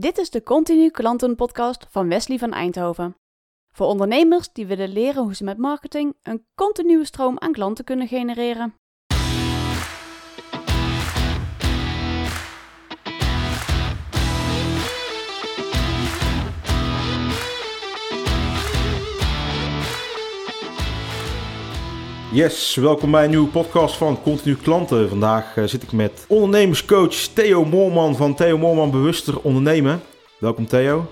Dit is de Continu Klantenpodcast van Wesley van Eindhoven. Voor ondernemers die willen leren hoe ze met marketing een continue stroom aan klanten kunnen genereren. Yes, welkom bij een nieuwe podcast van Continu Klanten. Vandaag eh, zit ik met ondernemerscoach Theo Moorman van Theo Moorman Bewuster Ondernemen. Welkom Theo.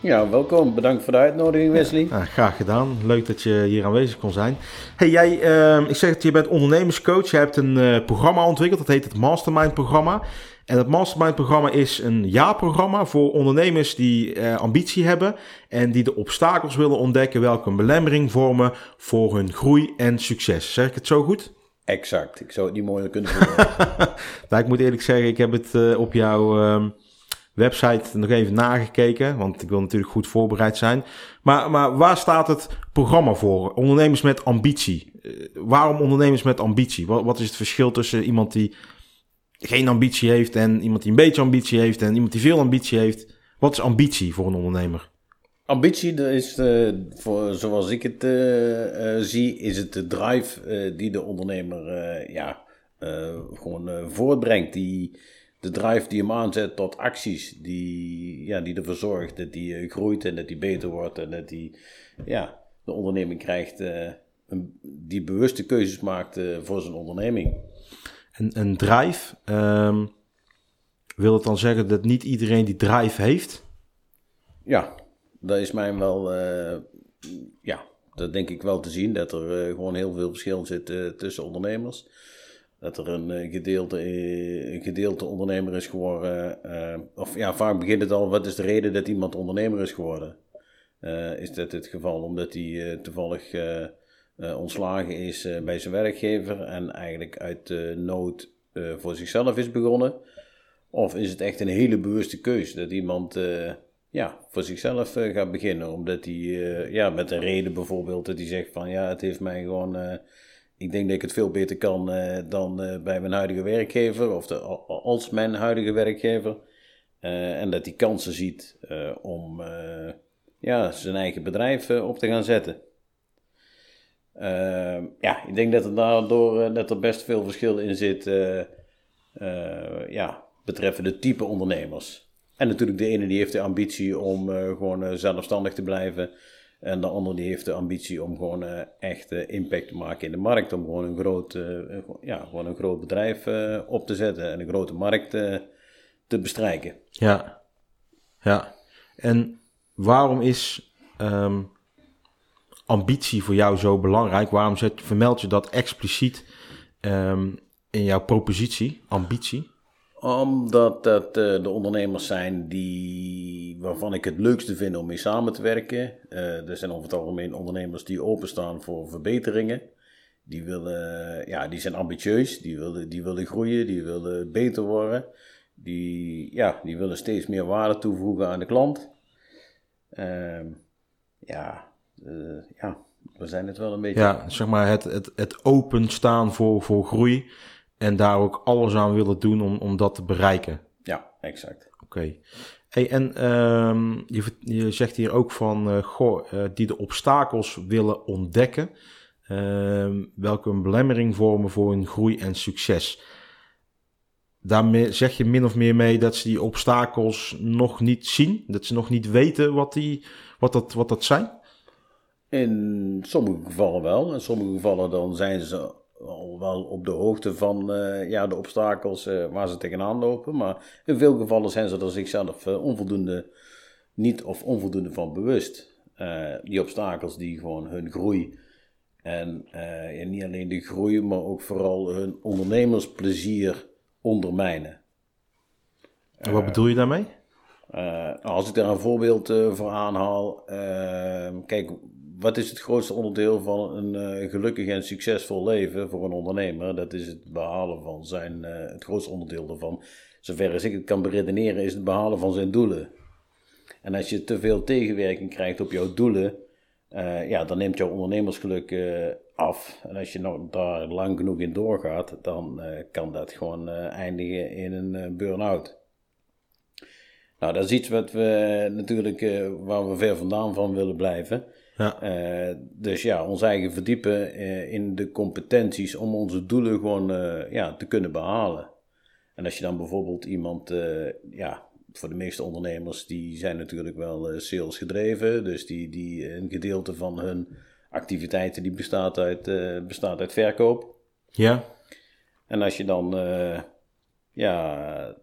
Ja, welkom. Bedankt voor de uitnodiging, Wesley. Ja, graag gedaan. Leuk dat je hier aanwezig kon zijn. Hey, jij, eh, ik zeg het, je bent ondernemerscoach. Je hebt een eh, programma ontwikkeld, dat heet het Mastermind programma. En het Mastermind-programma is een jaarprogramma voor ondernemers die eh, ambitie hebben en die de obstakels willen ontdekken welke een belemmering vormen voor hun groei en succes. Zeg ik het zo goed? Exact. Ik zou het niet mooier kunnen zeggen. nou, ik moet eerlijk zeggen, ik heb het uh, op jouw uh, website nog even nagekeken, want ik wil natuurlijk goed voorbereid zijn. Maar, maar waar staat het programma voor? Ondernemers met ambitie. Uh, waarom ondernemers met ambitie? Wat, wat is het verschil tussen iemand die geen ambitie heeft en iemand die een beetje ambitie heeft en iemand die veel ambitie heeft. Wat is ambitie voor een ondernemer? Ambitie is, voor, zoals ik het uh, uh, zie, is het de drive die de ondernemer ja, gewoon voortbrengt. Die, de drive die hem aanzet tot acties, die, ja, die ervoor zorgt dat hij groeit en dat hij beter wordt en dat hij ja, de onderneming krijgt, een, die bewuste keuzes maakt voor zijn onderneming een, een drive. Um, wil het dan zeggen dat niet iedereen die drive heeft? Ja, dat is mij wel, uh, ja, dat denk ik wel te zien. Dat er uh, gewoon heel veel verschil zit uh, tussen ondernemers. Dat er een gedeelte, gedeelte ondernemer is geworden. of ja, vaak begint het al, wat is de reden dat iemand ondernemer is geworden? is dat het geval omdat hij toevallig uh, ontslagen is uh, bij zijn werkgever en eigenlijk uit uh, nood voor zichzelf is begonnen? Of is het echt een hele bewuste keuze dat iemand ja, voor zichzelf gaat beginnen? Omdat hij ja, met een reden bijvoorbeeld dat hij zegt van ja, het heeft mij gewoon. ik denk dat ik het veel beter kan dan bij mijn huidige werkgever of de, als mijn huidige werkgever. en dat hij kansen ziet om ja, zijn eigen bedrijf op te gaan zetten. Uh, ja, ik denk dat er daardoor uh, dat er best veel verschil in zit uh, ja, betreffende type ondernemers. En natuurlijk de ene die heeft de ambitie om gewoon zelfstandig te blijven. En de andere die heeft de ambitie om gewoon echt impact te maken in de markt. Om gewoon een groot, ja, gewoon een groot bedrijf op te zetten en een grote markt te bestrijken. Ja, ja. En waarom is um ambitie voor jou zo belangrijk? Waarom zet, vermeld je dat expliciet um, in jouw propositie, ambitie? Omdat dat uh, de ondernemers zijn die, waarvan ik het leukste vind om mee samen te werken. Uh, er zijn over het algemeen ondernemers die openstaan voor verbeteringen. Die, willen, ja, die zijn ambitieus, die willen, die willen groeien, die willen beter worden. Die, ja, die willen steeds meer waarde toevoegen aan de klant. Uh, ja, ja, we zijn het wel een beetje. Ja, zeg maar het, het, het openstaan voor, voor groei en daar ook alles aan willen doen om, om dat te bereiken. Ja, exact. Oké. Hey, en um, je, je zegt hier ook van, uh, goh, uh, die de obstakels willen ontdekken, uh, welke een belemmering vormen voor hun groei en succes. Daarmee zeg je min of meer mee dat ze die obstakels nog niet zien, dat ze nog niet weten wat, die, wat, dat, wat dat zijn? In sommige gevallen wel. In sommige gevallen dan zijn ze al wel op de hoogte van uh, ja, de obstakels uh, waar ze tegenaan lopen. Maar in veel gevallen zijn ze er zichzelf uh, onvoldoende niet of onvoldoende van bewust. die obstakels die gewoon hun groei en niet alleen de groei, maar ook vooral hun ondernemersplezier ondermijnen. En wat bedoel je daarmee? als ik daar een voorbeeld voor aanhaal, kijk, wat is het grootste onderdeel van een uh, gelukkig en succesvol leven voor een ondernemer? Dat is het behalen van zijn, uh, het grootste onderdeel daarvan. Zover als ik het kan beredeneren, is het behalen van zijn doelen. En als je te veel tegenwerking krijgt op jouw doelen, uh, ja, dan neemt jouw ondernemersgeluk af. En als je nog daar lang genoeg in doorgaat, dan kan dat gewoon eindigen in een burn-out. Nou, dat is iets wat we natuurlijk, waar we ver vandaan van willen blijven. Ja. Uh, dus ja, ons eigen verdiepen uh, in de competenties om onze doelen gewoon ja, te kunnen behalen. En als je dan bijvoorbeeld iemand, ja, voor de meeste ondernemers, die zijn natuurlijk wel sales gedreven. Dus die, die een gedeelte van hun activiteiten die bestaat uit, bestaat uit verkoop. Ja. En als je dan, ja,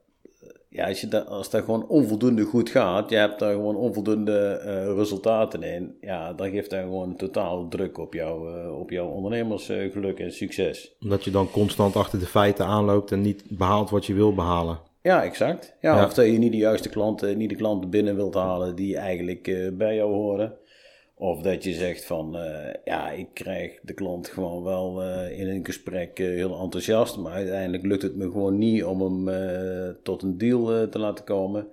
ja, als, je dat, als dat gewoon onvoldoende goed gaat, je hebt daar gewoon onvoldoende uh, resultaten in, ja, dan geeft dat gewoon totaal druk op, jou, uh, op jouw ondernemersgeluk en succes. Omdat je dan constant achter de feiten aanloopt en niet behaalt wat je wil behalen. Ja, exact. Ja, ja. Of dat je niet de juiste klanten, niet de klanten binnen wilt halen die eigenlijk uh, bij jou horen. Of dat je zegt van, uh, ja, ik krijg de klant gewoon wel uh, in een gesprek uh, heel enthousiast, maar uiteindelijk lukt het me gewoon niet om hem tot een deal te laten komen.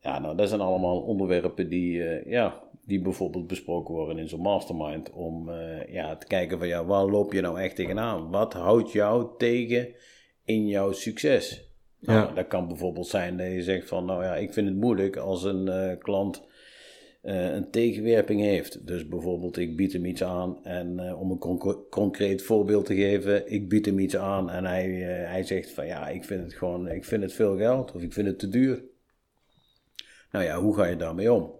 Ja, nou, dat zijn allemaal onderwerpen die, ja, die bijvoorbeeld besproken worden in zo'n mastermind. Om ja, te kijken van, ja, waar loop je nou echt tegenaan? Wat houdt jou tegen in jouw succes? Nou, ja. Dat kan bijvoorbeeld zijn dat je zegt van, nou ja, ik vind het moeilijk als een klant uh, een tegenwerping heeft. Dus bijvoorbeeld, ik bied hem iets aan en uh, om een concreet voorbeeld te geven, ik bied hem iets aan en hij, uh, hij zegt van ja, ik vind het gewoon, ik vind het veel geld of ik vind het te duur. Nou ja, hoe ga je daarmee om?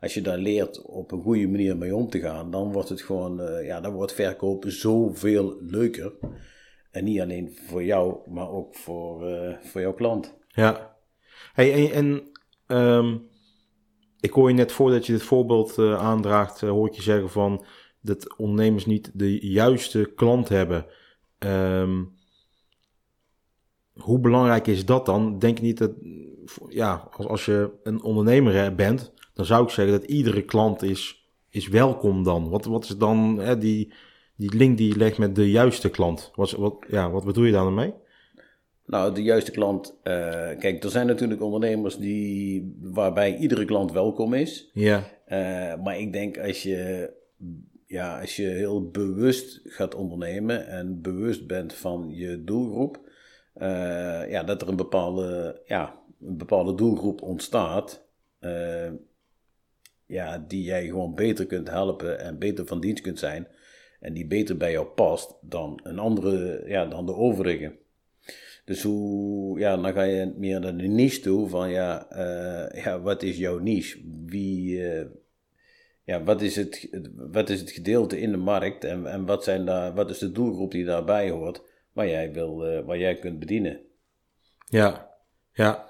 Als je daar leert op een goede manier mee om te gaan, dan wordt het gewoon, ja, dan wordt verkopen zoveel leuker. En niet alleen voor jou, maar ook voor, voor jouw klant. Ja. Hey, en, en um ik hoor je net voordat je dit voorbeeld uh, aandraagt, uh, hoor ik je zeggen van dat ondernemers niet de juiste klant hebben. Um, hoe belangrijk is dat dan? Denk niet dat, ja, als, als je een ondernemer bent, dan zou ik zeggen dat iedere klant is, is welkom dan. Wat, wat is dan hè, die, die link die je legt met de juiste klant? Wat, wat, ja, wat bedoel je daar dan mee? Nou, de juiste klant. Uh, kijk, er zijn natuurlijk ondernemers die, waarbij iedere klant welkom is. Ja. Uh, maar ik denk als je, ja, als je heel bewust gaat ondernemen en bewust bent van je doelgroep, uh, ja, dat er een bepaalde, ja, een bepaalde doelgroep ontstaat. ja, die jij gewoon beter kunt helpen en beter van dienst kunt zijn. En die beter bij jou past dan een andere, ja, dan de overige. Dus hoe, ja, dan ga je meer naar de niche toe van ja, uh, ja wat is jouw niche? Wie, uh, ja, wat is, het, wat is het gedeelte in de markt en, en wat, zijn daar, wat is de doelgroep die daarbij hoort, waar jij, wil, uh, waar jij kunt bedienen? Ja, ja.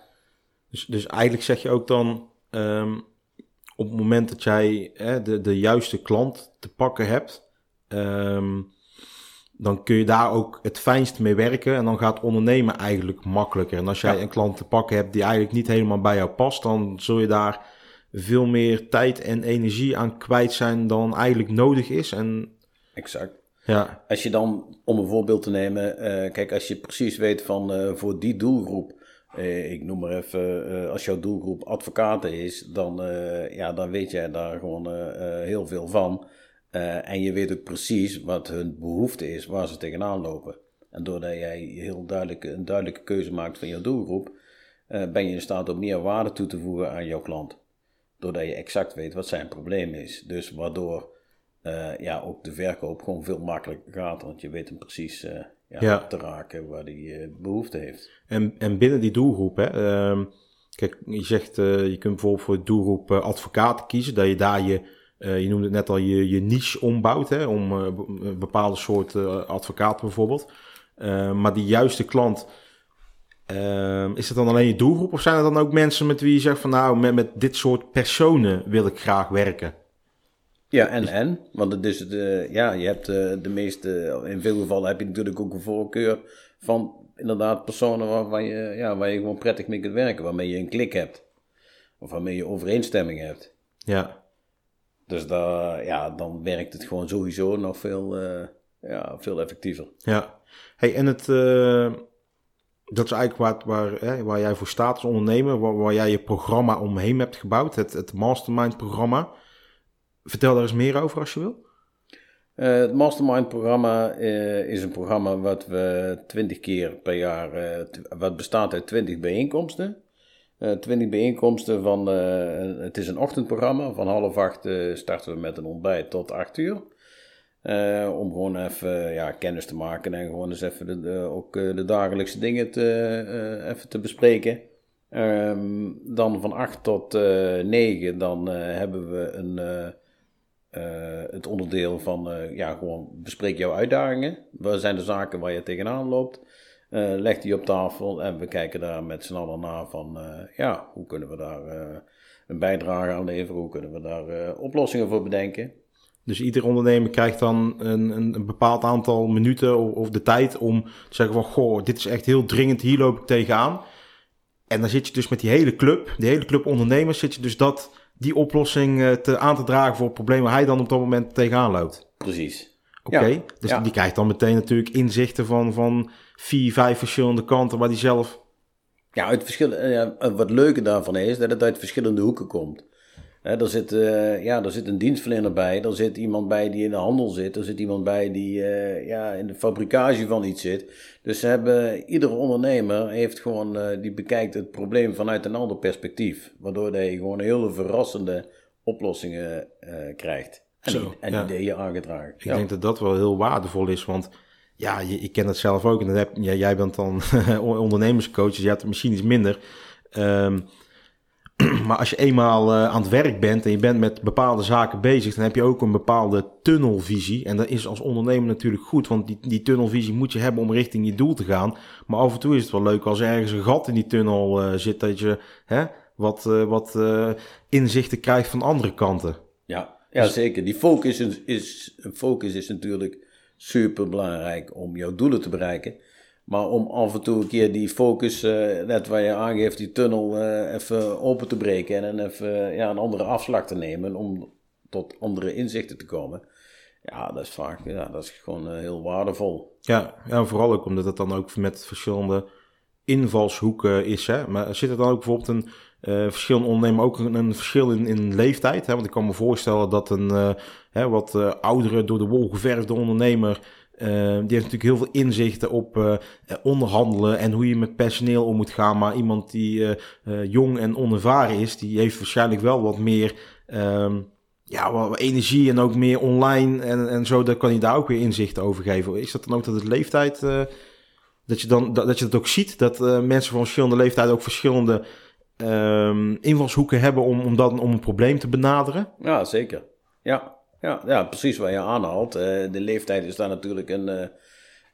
Dus, dus eigenlijk zeg je ook dan, um, op het moment dat jij de, de juiste klant te pakken hebt, um, dan kun je daar ook het fijnst mee werken. En dan gaat ondernemen eigenlijk makkelijker. En als jij een klant te pakken hebt die eigenlijk niet helemaal bij jou past, dan zul je daar veel meer tijd en energie aan kwijt zijn dan eigenlijk nodig is. En, exact. Ja. Als je dan, om een voorbeeld te nemen, uh, kijk, als je precies weet van uh, voor die doelgroep, uh, ik noem maar even, als jouw doelgroep advocaten is, dan, ja, dan weet jij daar gewoon heel veel van. Uh, en je weet ook precies wat hun behoefte is, waar ze tegenaan lopen. En doordat jij heel duidelijk, een duidelijke keuze maakt van je doelgroep, uh, ben je in staat om meer waarde toe te voegen aan jouw klant. Doordat je exact weet wat zijn probleem is. Dus waardoor uh, ja, ook de verkoop gewoon veel makkelijker gaat, want je weet hem precies ja, ja. te raken waar hij behoefte heeft. En, en binnen die doelgroep, hè, ehm, kijk, je zegt je kunt bijvoorbeeld voor de doelgroep advocaten kiezen, dat je daar je je noemde het net al je, je niche ombouwt, hè, om uh, een bepaalde soort uh, advocaat bijvoorbeeld. maar die juiste klant, is het dan alleen je doelgroep of zijn er dan ook mensen met wie je zegt van nou, met, met dit soort personen wil ik graag werken? Ja, en en. Want het is de, ja, je hebt de meeste, in veel gevallen heb je natuurlijk ook een voorkeur van inderdaad personen waarvan je, ja, waar je gewoon prettig mee kunt werken, waarmee je een klik hebt. Of waarmee je overeenstemming hebt. Ja. Dus daar, ja, dan werkt het gewoon sowieso nog veel, uh, ja, veel effectiever. Ja, hey, en het, uh, dat is eigenlijk waar, waar, hè, waar jij voor staat als ondernemer, waar, waar, jij je programma omheen hebt gebouwd, het, het Mastermind-programma. Vertel daar eens meer over als je wil. Uh, het Mastermind-programma is een programma wat we twintig keer per jaar, wat bestaat uit twintig bijeenkomsten. Uh, 20 bijeenkomsten van, het is een ochtendprogramma. Van half acht starten we met een ontbijt tot acht uur. om gewoon even ja, kennis te maken en gewoon eens even de, ook de dagelijkse dingen te, even te bespreken. Um, dan van 8 tot uh, 9, dan hebben we een, het onderdeel van, ja, gewoon bespreek jouw uitdagingen. Wat zijn de zaken waar je tegenaan loopt? Leg die op tafel en we kijken daar met z'n allen naar van, ja, hoe kunnen we daar een bijdrage aan leveren? Hoe kunnen we daar oplossingen voor bedenken? Dus ieder ondernemer krijgt dan een, een, een bepaald aantal minuten of, of, de tijd om te zeggen van, goh, dit is echt heel dringend, hier loop ik tegenaan. En dan zit je dus met die hele club, die hele club ondernemers, zit je dus dat, die oplossing te, aan te dragen voor het probleem waar hij dan op dat moment tegenaan loopt. Precies. Oké, dus die krijgt dan meteen natuurlijk inzichten van, van vier, vijf verschillende kanten waar die zelf... Ja, uit verschillende, uh, wat leuke daarvan is, dat het uit verschillende hoeken komt. He, er, zit, uh, ja, er zit een dienstverlener bij, er zit iemand bij die in de handel zit, er zit iemand bij die uh, ja, in de fabrikage van iets zit. Dus ze hebben, iedere ondernemer heeft gewoon, uh, die bekijkt het probleem vanuit een ander perspectief. Waardoor hij gewoon hele verrassende oplossingen krijgt. En, Zo, en ja. ideeën aangedragen. Ik denk dat dat wel heel waardevol is, want ja, je, ik ken het zelf ook. En dan heb, ja, jij bent dan ondernemerscoach, dus je hebt het misschien iets minder. Um, maar als je eenmaal uh, aan het werk bent en je bent met bepaalde zaken bezig, dan heb je ook een bepaalde tunnelvisie. En dat is als ondernemer natuurlijk goed, want die, die tunnelvisie moet je hebben om richting je doel te gaan. Maar af en toe is het wel leuk als er ergens een gat in die tunnel uh, zit, dat je hè, wat, uh, wat inzichten krijgt van andere kanten. Ja, ja zeker. Die focus is, is, focus is natuurlijk super belangrijk om jouw doelen te bereiken. Maar om af en toe een keer die focus, uh, net waar je aangeeft, die tunnel uh, even open te breken en even ja, een andere afslag te nemen om tot andere inzichten te komen. Ja, dat is vaak, ja, dat is gewoon uh, heel waardevol. Ja, ja, vooral ook omdat het dan ook met verschillende invalshoeken is. Hè? Maar zit er dan ook bijvoorbeeld een verschillende ondernemer ook een, verschil in, in leeftijd? Hè? Want ik kan me voorstellen dat een uh, hè, wat uh, oudere, door de wol geverfde ondernemer die heeft natuurlijk heel veel inzichten op onderhandelen en hoe je met personeel om moet gaan. Maar iemand die jong en onervaren is, die heeft waarschijnlijk wel wat meer um, ja, wat energie en ook meer online en, en zo. Daar kan hij daar ook weer inzichten over geven. Is dat dan ook dat het leeftijd, dat, je dan, dat, dat, je dat ook ziet, dat mensen van verschillende leeftijden ook verschillende um, invalshoeken hebben om, om, dat, om een probleem te benaderen? Ja, zeker. Ja, ja, ja, precies wat je aanhaalt. Uh, de leeftijd is daar natuurlijk een. Uh,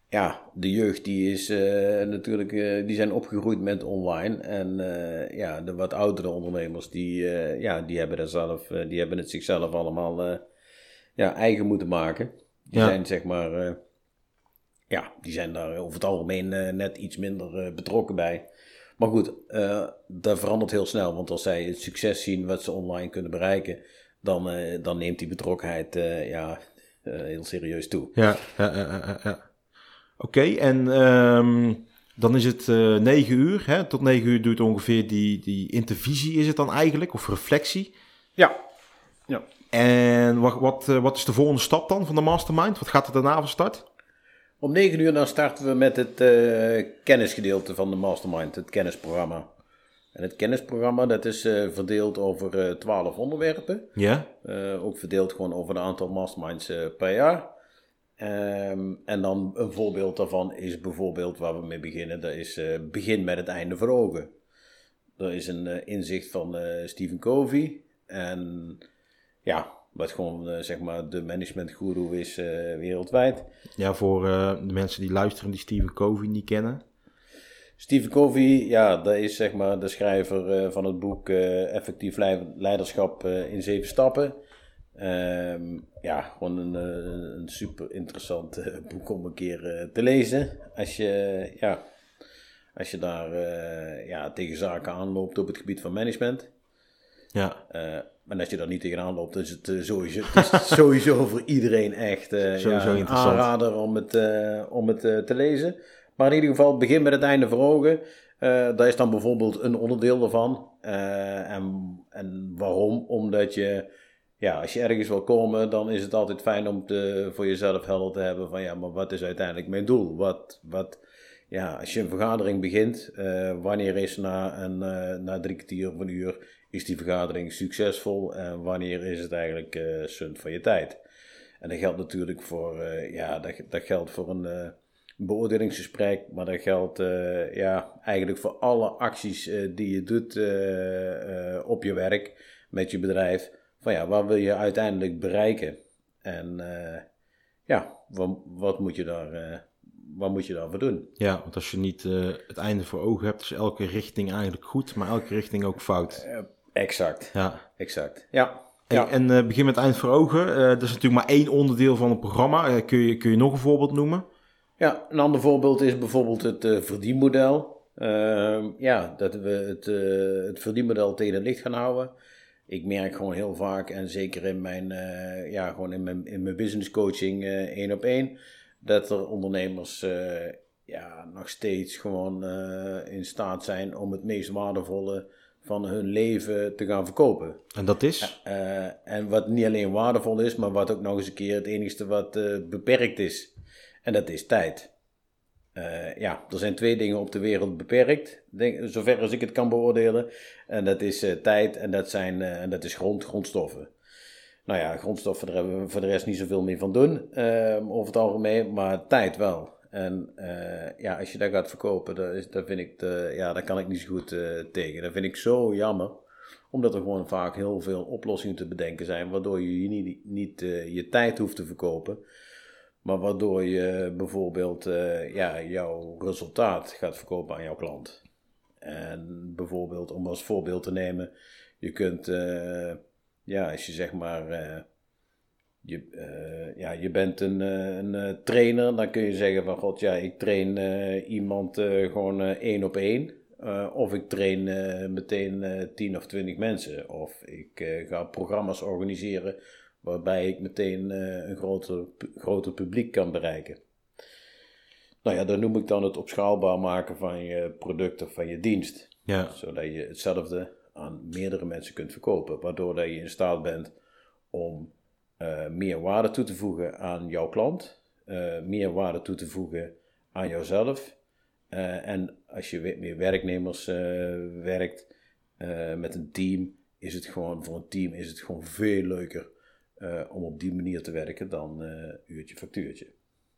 ja, de jeugd die is uh, natuurlijk. die zijn opgegroeid met online. En ja, de wat oudere ondernemers die, ja, die hebben dat zelf. die hebben het zichzelf allemaal ja, eigen moeten maken. Die zijn zeg maar. ja, die zijn daar over het algemeen net iets minder betrokken bij. Maar goed, dat verandert heel snel. Want als zij het succes zien wat ze online kunnen bereiken dan, uh, dan neemt die betrokkenheid uh, ja, uh, heel serieus toe. Ja, ja, ja, ja. Oké, okay, en um, dan is het negen uur. Hè? Tot negen uur duurt ongeveer die, die intervisie, is het dan eigenlijk? Of reflectie? Ja. ja. En wat, wat, wat is de volgende stap dan van de mastermind? Wat gaat er daarna van start? Om negen uur dan starten we met het kennisgedeelte van de mastermind, het kennisprogramma. En het kennisprogramma dat is uh, verdeeld over uh, twaalf onderwerpen. Ja. Ook verdeeld gewoon over een aantal masterminds per jaar. Um, en dan een voorbeeld daarvan is bijvoorbeeld waar we mee beginnen. Dat is begin met het einde voor ogen. Dat is een inzicht van Stephen Covey. En ja, wat gewoon zeg maar de management guru is wereldwijd. Ja, voor de mensen die luisteren die Stephen Covey niet kennen. Stephen Covey, ja, dat is zeg maar de schrijver uh, van het boek uh, Effectief Leiderschap uh, in zeven stappen. Um, ja, gewoon een, een super interessant boek om een keer te lezen. Als je, ja, als je daar ja, tegen zaken aanloopt op het gebied van management. Ja. Maar als je daar niet tegenaan loopt, is het sowieso, het is sowieso voor iedereen echt sowieso ja, een aanrader om het, om het te lezen. Maar in ieder geval, begin met het einde voor ogen. Uh, dat is dan bijvoorbeeld een onderdeel daarvan. Uh, en, en waarom? Omdat je, ja, als je ergens wil komen, dan is het altijd fijn om te, voor jezelf helder te hebben van, ja, maar wat is uiteindelijk mijn doel? Wat, wat, ja, als je een vergadering begint, wanneer is na, een, na drie kwartier of een uur is die vergadering succesvol en wanneer is het eigenlijk uh, sunt van je tijd. En dat geldt natuurlijk voor, ja, dat, dat geldt voor een beoordelingsgesprek, maar dat geldt ja, eigenlijk voor alle acties die je doet op je werk met je bedrijf. Van ja, wat wil je uiteindelijk bereiken? En ja, wat, wat, moet je daar, wat moet je daarvoor doen? Ja, want als je niet het einde voor ogen hebt, is elke richting eigenlijk goed, maar elke richting ook fout. Exact. Ja. Exact. Ja. ja. En uh, begin met eind voor ogen. Uh, dat is natuurlijk maar één onderdeel van het programma. Uh, kun, je, kun je nog een voorbeeld noemen? Ja, een ander voorbeeld is bijvoorbeeld het verdienmodel. Ehm, ja, dat we het, het verdienmodel tegen het licht gaan houden. Ik merk gewoon heel vaak, en zeker in mijn, ja, gewoon in mijn, in mijn business coaching één op één, dat er ondernemers ja, nog steeds gewoon in staat zijn om het meest waardevolle van hun leven te gaan verkopen. En dat is? Uh, en wat niet alleen waardevol is, maar wat ook nog eens een keer het enigste wat uh, beperkt is. En dat is tijd. Uh, ja, er zijn twee dingen op de wereld beperkt, denk, zover als ik het kan beoordelen. En dat is tijd en dat, zijn, en dat is grond, grondstoffen. Nou ja, grondstoffen, daar hebben we voor de rest niet zoveel meer van doen, over het algemeen, maar tijd wel. En uh, ja, als je dat gaat verkopen, dat, is, dat, vind ik de, ja, daar kan ik niet zo goed uh, tegen. Dat vind ik zo jammer. Omdat er gewoon vaak heel veel oplossingen te bedenken zijn, waardoor je niet, niet uh, je tijd hoeft te verkopen. Maar waardoor je bijvoorbeeld ja, jouw resultaat gaat verkopen aan jouw klant. En bijvoorbeeld, om als voorbeeld te nemen, je kunt, ja, als je zeg maar je, uh, ja, je bent een, eh, een, eh, trainer, dan kun je zeggen van god ja, ik train uh, iemand uh, gewoon één op één. of ik train meteen tien of twintig mensen. Of ik ga programma's organiseren waarbij ik meteen een groter, groter publiek kan bereiken. Nou ja, dat noem ik dan het opschaalbaar maken van je product of van je dienst. Ja. Zodat je hetzelfde aan meerdere mensen kunt verkopen. Waardoor dat je in staat bent om uh, meer waarde toe te voegen aan jouw klant, uh, meer waarde toe te voegen aan jouzelf. Uh, en als je met meer werknemers werkt met een team, is het gewoon voor een team is het gewoon veel leuker om op die manier te werken dan uurtje factuurtje.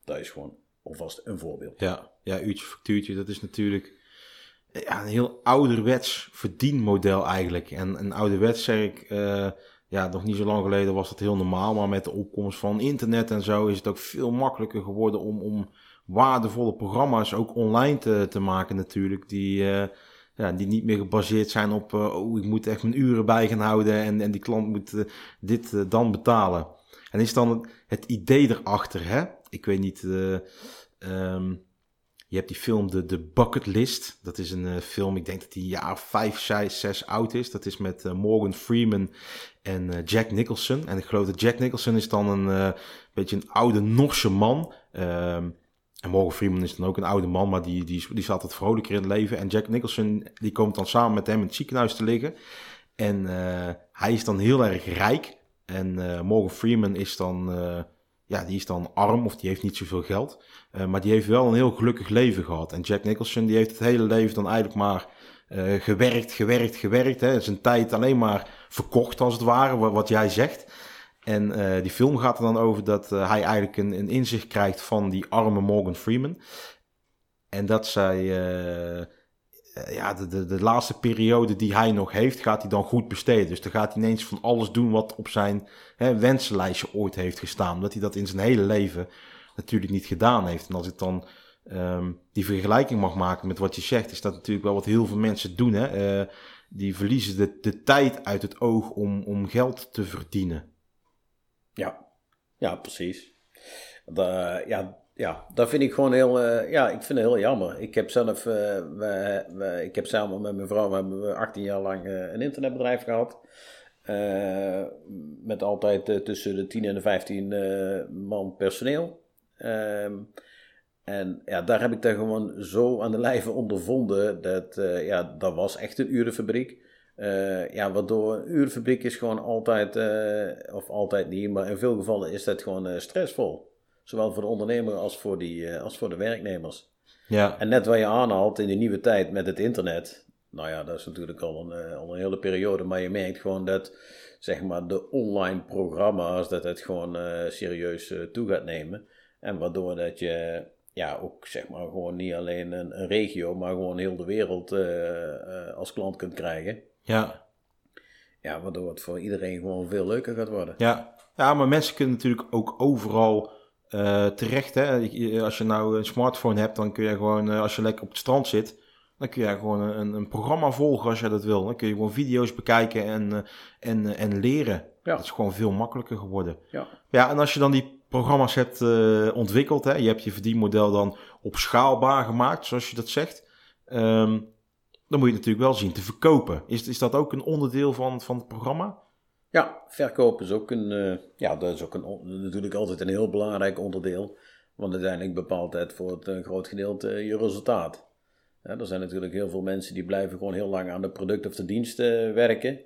Dat is gewoon alvast een voorbeeld. Ja, ja uurtje factuurtje, dat is natuurlijk ja, een heel ouderwets verdienmodel eigenlijk. En een ouderwets zeg ik ja, nog niet zo lang geleden was dat heel normaal. Maar met de opkomst van internet en zo is het ook veel makkelijker geworden om, om waardevolle programma's ook online te, te maken natuurlijk. Die, uh, ja, die niet meer gebaseerd zijn op, uh, oh, ik moet echt mijn uren bij gaan houden en, en die klant moet uh, dit dan betalen. En is dan het, het idee erachter, hè? Ik weet niet, um, je hebt die film de, de Bucket List. Dat is een uh, film, ik denk dat die jaar vijf, zes, zes oud is. Dat is met uh, Morgan Freeman en uh, Jack Nicholson. En ik geloof dat Jack Nicholson is dan een beetje een oude Norse man. Um, en Morgan Freeman is dan ook een oude man, maar die, die, die zat het vrolijker in het leven. En Jack Nicholson, die komt dan samen met hem in het ziekenhuis te liggen. En hij is dan heel erg rijk. En Morgan Freeman is dan ja, die is dan arm of die heeft niet zoveel geld. Uh, maar die heeft wel een heel gelukkig leven gehad. En Jack Nicholson die heeft het hele leven dan eigenlijk maar uh, gewerkt, gewerkt, gewerkt. Hè. Zijn tijd alleen maar verkocht als het ware, wat, jij zegt. En uh, die film gaat er dan over dat hij eigenlijk een, een, inzicht krijgt van die arme Morgan Freeman. En dat zij eh, ja, de, de, laatste periode die hij nog heeft, gaat hij dan goed besteden. Dus dan gaat hij ineens van alles doen wat op zijn hè, wensenlijstje ooit heeft gestaan. Dat hij dat in zijn hele leven natuurlijk niet gedaan heeft. En als ik dan um, die vergelijking mag maken met wat je zegt, is dat natuurlijk wel wat heel veel mensen doen. Hè? Uh, die verliezen de, de tijd uit het oog om, om geld te verdienen. Ja, ja precies. De, ja, ja, dat vind ik gewoon heel, uh, ja, ik vind het heel jammer. Ik heb zelf, uh, we, ik heb samen met mijn vrouw, we hebben 18 jaar lang uh, een internetbedrijf gehad. met altijd tussen de 10 en de 15 man personeel. Ehm, en ja, daar heb ik dan gewoon zo aan de lijve ondervonden dat, ja, dat was echt een urenfabriek. ja, waardoor een urenfabriek is gewoon altijd, of altijd niet, maar in veel gevallen is dat gewoon stressvol. Zowel voor de ondernemer als voor, die, eh, als voor de werknemers. Ja, En net wat je aanhaalt in de nieuwe tijd met het internet. Nou ja, dat is natuurlijk al een, eh, al een hele periode. Maar je merkt gewoon dat zeg maar, de online programma's, dat het gewoon eh, serieus eh, toe gaat nemen. En waardoor dat je ja, ook zeg maar gewoon niet alleen een, een regio, maar gewoon heel de wereld als klant kunt krijgen. ja, Ja, waardoor het voor iedereen gewoon veel leuker gaat worden. ja. Ja, maar mensen kunnen natuurlijk ook overal eh, terecht. Hè? Als je nou een smartphone hebt, dan kun je gewoon, eh, als je lekker op het strand zit, dan kun je gewoon een, een programma volgen als je dat wil. Dan kun je gewoon video's bekijken en, eh, en, en leren. Ja. Dat is gewoon veel makkelijker geworden. Ja. Ja, en als je dan die programma's hebt ontwikkeld, hè, je hebt je verdienmodel dan op schaalbaar gemaakt, zoals je dat zegt, ehm, dan moet je het natuurlijk wel zien te verkopen. Is, is dat ook een onderdeel van, van het programma? Ja, verkoop is ook een, eh, ja, dat is ook een, natuurlijk altijd een heel belangrijk onderdeel. Want uiteindelijk bepaalt het voor het een groot gedeelte eh, je resultaat. Ja, er zijn natuurlijk heel veel mensen die blijven gewoon heel lang aan de product of de dienst eh, werken.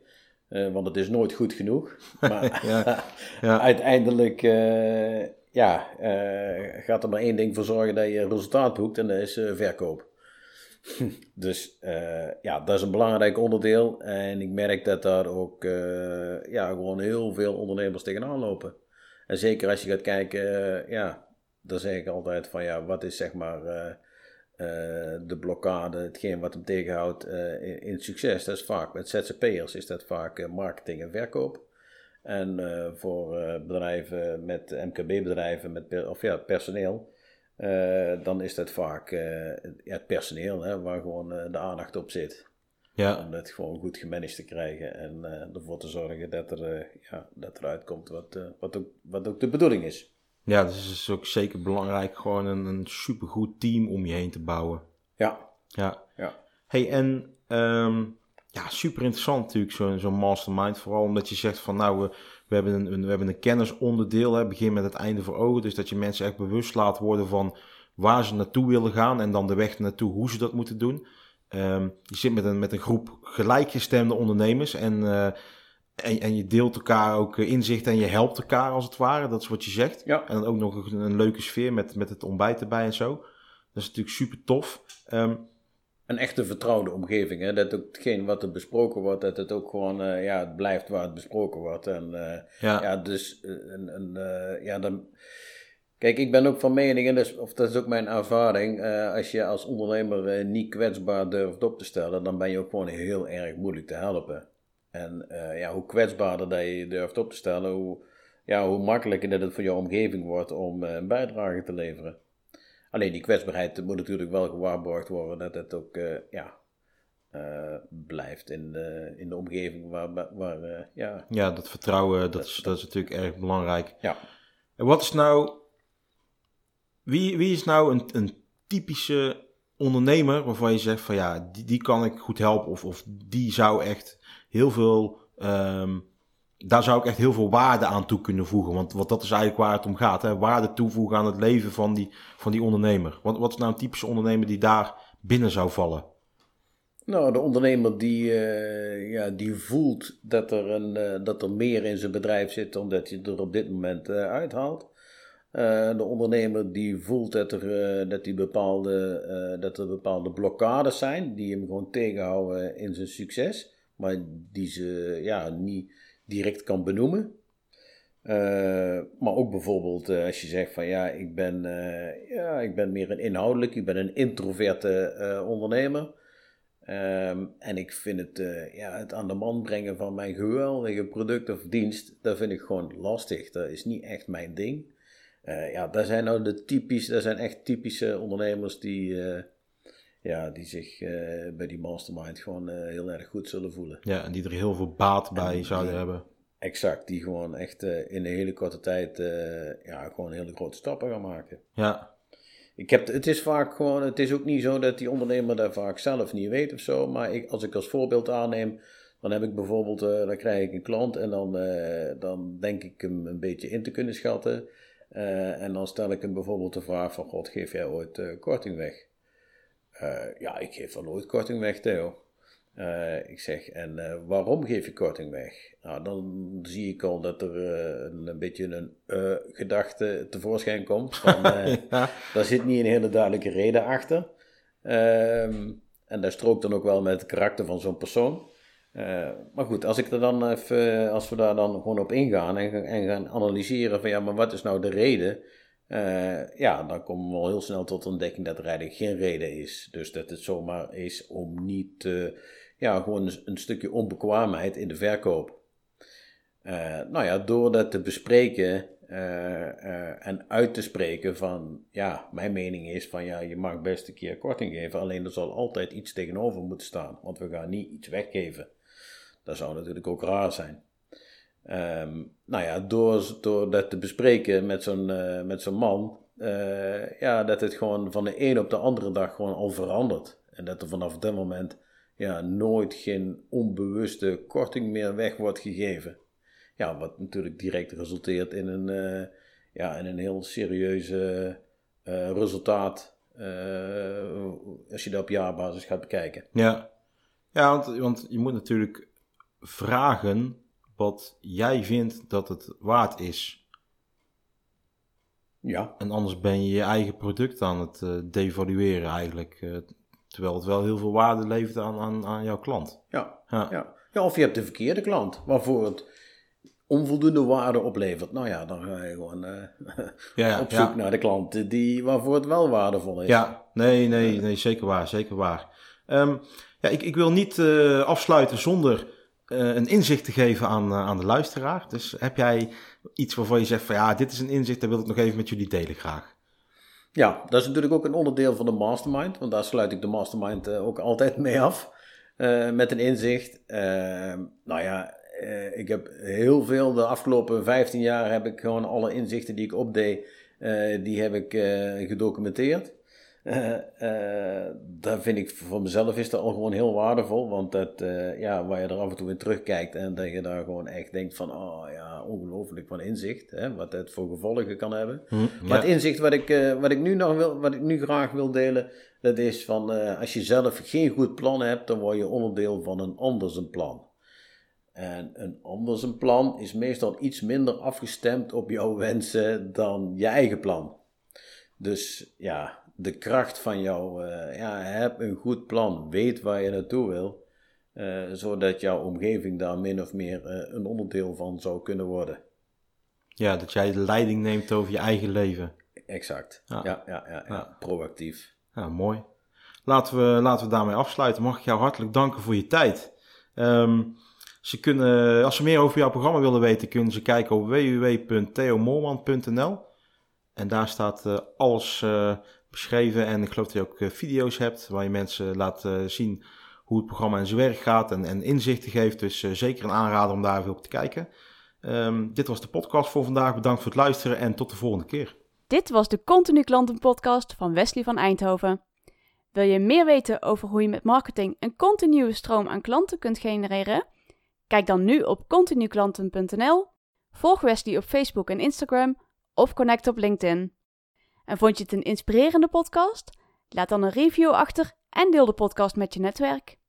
Eh, want het is nooit goed genoeg. Maar Ja, ja. uiteindelijk eh, ja, eh, gaat er maar één ding voor zorgen dat je resultaat boekt en dat is eh, verkoop. dus eh, ja, dat is een belangrijk onderdeel. En ik merk dat daar ook eh, ja, gewoon heel veel ondernemers tegenaan lopen. En zeker als je gaat kijken, eh, ja, dan zeg ik altijd van ja, wat is zeg maar de blokkade, hetgeen wat hem tegenhoudt in, in succes. Dat is vaak met ZZP'ers is dat vaak marketing en verkoop. En voor bedrijven met MKB-bedrijven met of ja, personeel, dan is dat vaak eh, het personeel hè, waar gewoon eh, de aandacht op zit. ja. Om het gewoon goed gemanaged te krijgen en eh, ervoor te zorgen dat, er, eh, ja, dat eruit komt wat, eh, wat, ook, wat ook de bedoeling is. Ja, dus het is ook zeker belangrijk gewoon een, een supergoed team om je heen te bouwen. Ja, Ja. ja. Hey, en ehm, ja, super interessant natuurlijk zo'n zo'n mastermind. Vooral omdat je zegt van nou, we, we, hebben, een, een- we hebben een kennisonderdeel. Hè, begin met het einde voor ogen. Dus dat je mensen echt bewust laat worden van waar ze naartoe willen gaan. En dan de weg naartoe, hoe ze dat moeten doen. Ehm, je zit met een, met een groep gelijkgestemde ondernemers. En, eh, en, en je deelt elkaar ook eh, inzicht en je helpt elkaar als het ware. Dat is wat je zegt. Ja. En dan ook nog een, een leuke sfeer met, met het ontbijt erbij en zo. Dat is natuurlijk super tof. Ehm, Een echte vertrouwde omgeving. Hè? Dat ook hetgeen wat er besproken wordt, dat het ook gewoon eh, ja, het blijft waar het besproken wordt. En eh, ja, Ja, dus eh, een, een, ja, dan. Kijk, ik ben ook van mening, en is, of dat is ook mijn ervaring. als je als ondernemer niet kwetsbaar durft op te stellen, dan ben je ook gewoon heel erg moeilijk te helpen. En ja, hoe kwetsbaarder dat je durft op te stellen, hoe, ja, hoe makkelijker dat het voor jouw omgeving wordt om een bijdrage te leveren. Alleen die kwetsbaarheid moet natuurlijk wel gewaarborgd worden dat het ook eh, ja, eh, blijft in de, in de omgeving waar, waar eh, ja, ja, dat vertrouwen, dat is, dat is natuurlijk erg belangrijk. ja. En wat is nou. Wie, wie is nou een, een typische ondernemer waarvan je zegt van ja, die, die kan ik goed helpen. Of, of die zou echt heel veel. ehm, daar zou ik echt heel veel waarde aan toe kunnen voegen. Want, want dat is eigenlijk waar het om gaat. Hè? Waarde toevoegen aan het leven van die, van die ondernemer. Wat, wat is nou een typische ondernemer die daar binnen zou vallen? Nou, de ondernemer die, eh, ja, die voelt dat er, een, eh, dat er meer in zijn bedrijf zit dan dat je er op dit moment eh, uithaalt. De ondernemer die voelt dat er, dat, die bepaalde, dat er bepaalde blokkades zijn die hem gewoon tegenhouden in zijn succes, maar die ze ja, niet direct kan benoemen. Eh, maar ook bijvoorbeeld eh, als je zegt van ja, ik ben, eh, ja, ik ben meer een inhoudelijk, ik ben een introverte ondernemer. Ehm, en ik vind het, ja, het aan de man brengen van mijn geweldige product of dienst, dat vind ik gewoon lastig. Dat is niet echt mijn ding. Ja, dat zijn nou de typisch, dat zijn echt typische ondernemers die, ja, die zich eh, bij die mastermind gewoon eh, heel erg goed zullen voelen. Ja, en die er heel veel baat bij die- zouden hebben. Exact, die gewoon echt eh, in een hele korte tijd ja, gewoon hele grote stappen gaan maken. Ja, Ik heb, het is vaak gewoon, het is ook niet zo dat die ondernemer dat vaak zelf niet weet of zo. Maar ik, als ik als voorbeeld aanneem, dan heb ik bijvoorbeeld, dan krijg ik een klant en dan, dan denk ik hem een beetje in te kunnen schatten. En dan stel ik hem bijvoorbeeld de vraag van, god, geef jij ooit korting weg? Eh, ja, ik geef wel nooit korting weg, Theo. Uh, ik zeg, en uh, waarom geef je korting weg? Nou, dan zie ik al dat er een, een, beetje een gedachte tevoorschijn komt. Van, ja. Daar zit niet een hele duidelijke reden achter. Ehm, en dat strookt dan ook wel met het karakter van zo'n persoon. maar goed, als, ik er dan even, als we daar dan gewoon op ingaan en, en gaan analyseren van ja, maar wat is nou de reden? Ja, dan komen we al heel snel tot ontdekking dat eigenlijk geen reden is. Dus dat het zomaar is om niet ja, gewoon een, stukje onbekwaamheid in de verkoop. Uh, nou ja, door dat te bespreken en uit te spreken van, ja, mijn mening is van, ja, je mag best een keer korting geven, alleen er zal altijd iets tegenover moeten staan, want we gaan niet iets weggeven. Dat zou natuurlijk ook raar zijn. Um, nou ja, door, door dat te bespreken met zo'n met zo'n man, ja, dat het gewoon van de een op de andere dag gewoon al verandert. En dat er vanaf dat moment ja, nooit geen onbewuste korting meer weg wordt gegeven. Ja, wat natuurlijk direct resulteert in een, uh, ja, in een heel serieuze resultaat als je dat op jaarbasis gaat bekijken. Ja, ja want, want je moet natuurlijk vragen wat jij vindt dat het waard is. Ja. En anders ben je je eigen product aan het uh, devalueren eigenlijk. Terwijl het wel heel veel waarde levert aan, aan, aan jouw klant. Ja, ja. ja. ja of je hebt de verkeerde klant, waarvoor het onvoldoende waarde oplevert. Nou ja, dan ga je gewoon uh, ja, ja, op zoek naar de klant die, waarvoor het wel waardevol is. Ja, nee, nee, nee zeker waar, zeker waar. Um, ja, ik, ik wil niet afsluiten zonder een inzicht te geven aan, aan de luisteraar. Dus heb jij iets waarvan je zegt van ja, dit is een inzicht, dat wil ik nog even met jullie delen graag. Ja, dat is natuurlijk ook een onderdeel van de mastermind, want daar sluit ik de mastermind uh, ook altijd mee af. Met een inzicht. Uh, nou ja, ik heb heel veel, de afgelopen 15 jaar heb ik gewoon alle inzichten die ik opdeed, die heb ik gedocumenteerd. Uh, uh, dat vind ik voor mezelf is dat al gewoon heel waardevol. Want dat, uh, ja, waar je er af en toe in terugkijkt en dat je daar gewoon echt denkt van, oh ja, ongelooflijk van inzicht. Hè, wat het voor gevolgen kan hebben. Hm, maar het inzicht wat ik, wat ik nu nog wil, wat ik nu graag wil delen, dat is van, als je zelf geen goed plan hebt, dan word je onderdeel van een anders een plan. En een anders een plan is meestal iets minder afgestemd op jouw wensen dan je eigen plan. Dus ja, de kracht van jou. Uh, ja, heb een goed plan, weet waar je naartoe wil, uh, zodat jouw omgeving daar min of meer uh, een onderdeel van zou kunnen worden. Ja, dat jij de leiding neemt over je eigen leven. Exact. Ja, ja, ja, ja, ja. proactief. Ja, mooi. Laten we, laten we daarmee afsluiten. Mag ik jou hartelijk danken voor je tijd. Um, ze kunnen, als ze meer over jouw programma willen weten, kunnen ze kijken op www.theomolman.nl. En daar staat uh, alles uh, beschreven. En ik geloof dat je ook eh, video's hebt waar je mensen laat eh, zien hoe het programma in zijn werk gaat en, en inzichten geeft. Dus eh, zeker een aanrader om daar even op te kijken. Um, dit was de podcast voor vandaag. Bedankt voor het luisteren en tot de volgende keer. Dit was de Continu Klanten Podcast van Wesley van Eindhoven. Wil je meer weten over hoe je met marketing een continue stroom aan klanten kunt genereren? Kijk dan nu op continuklanten.nl, volg Wesley op Facebook en Instagram of connect op LinkedIn. En vond je het een inspirerende podcast? Laat dan een review achter en deel de podcast met je netwerk.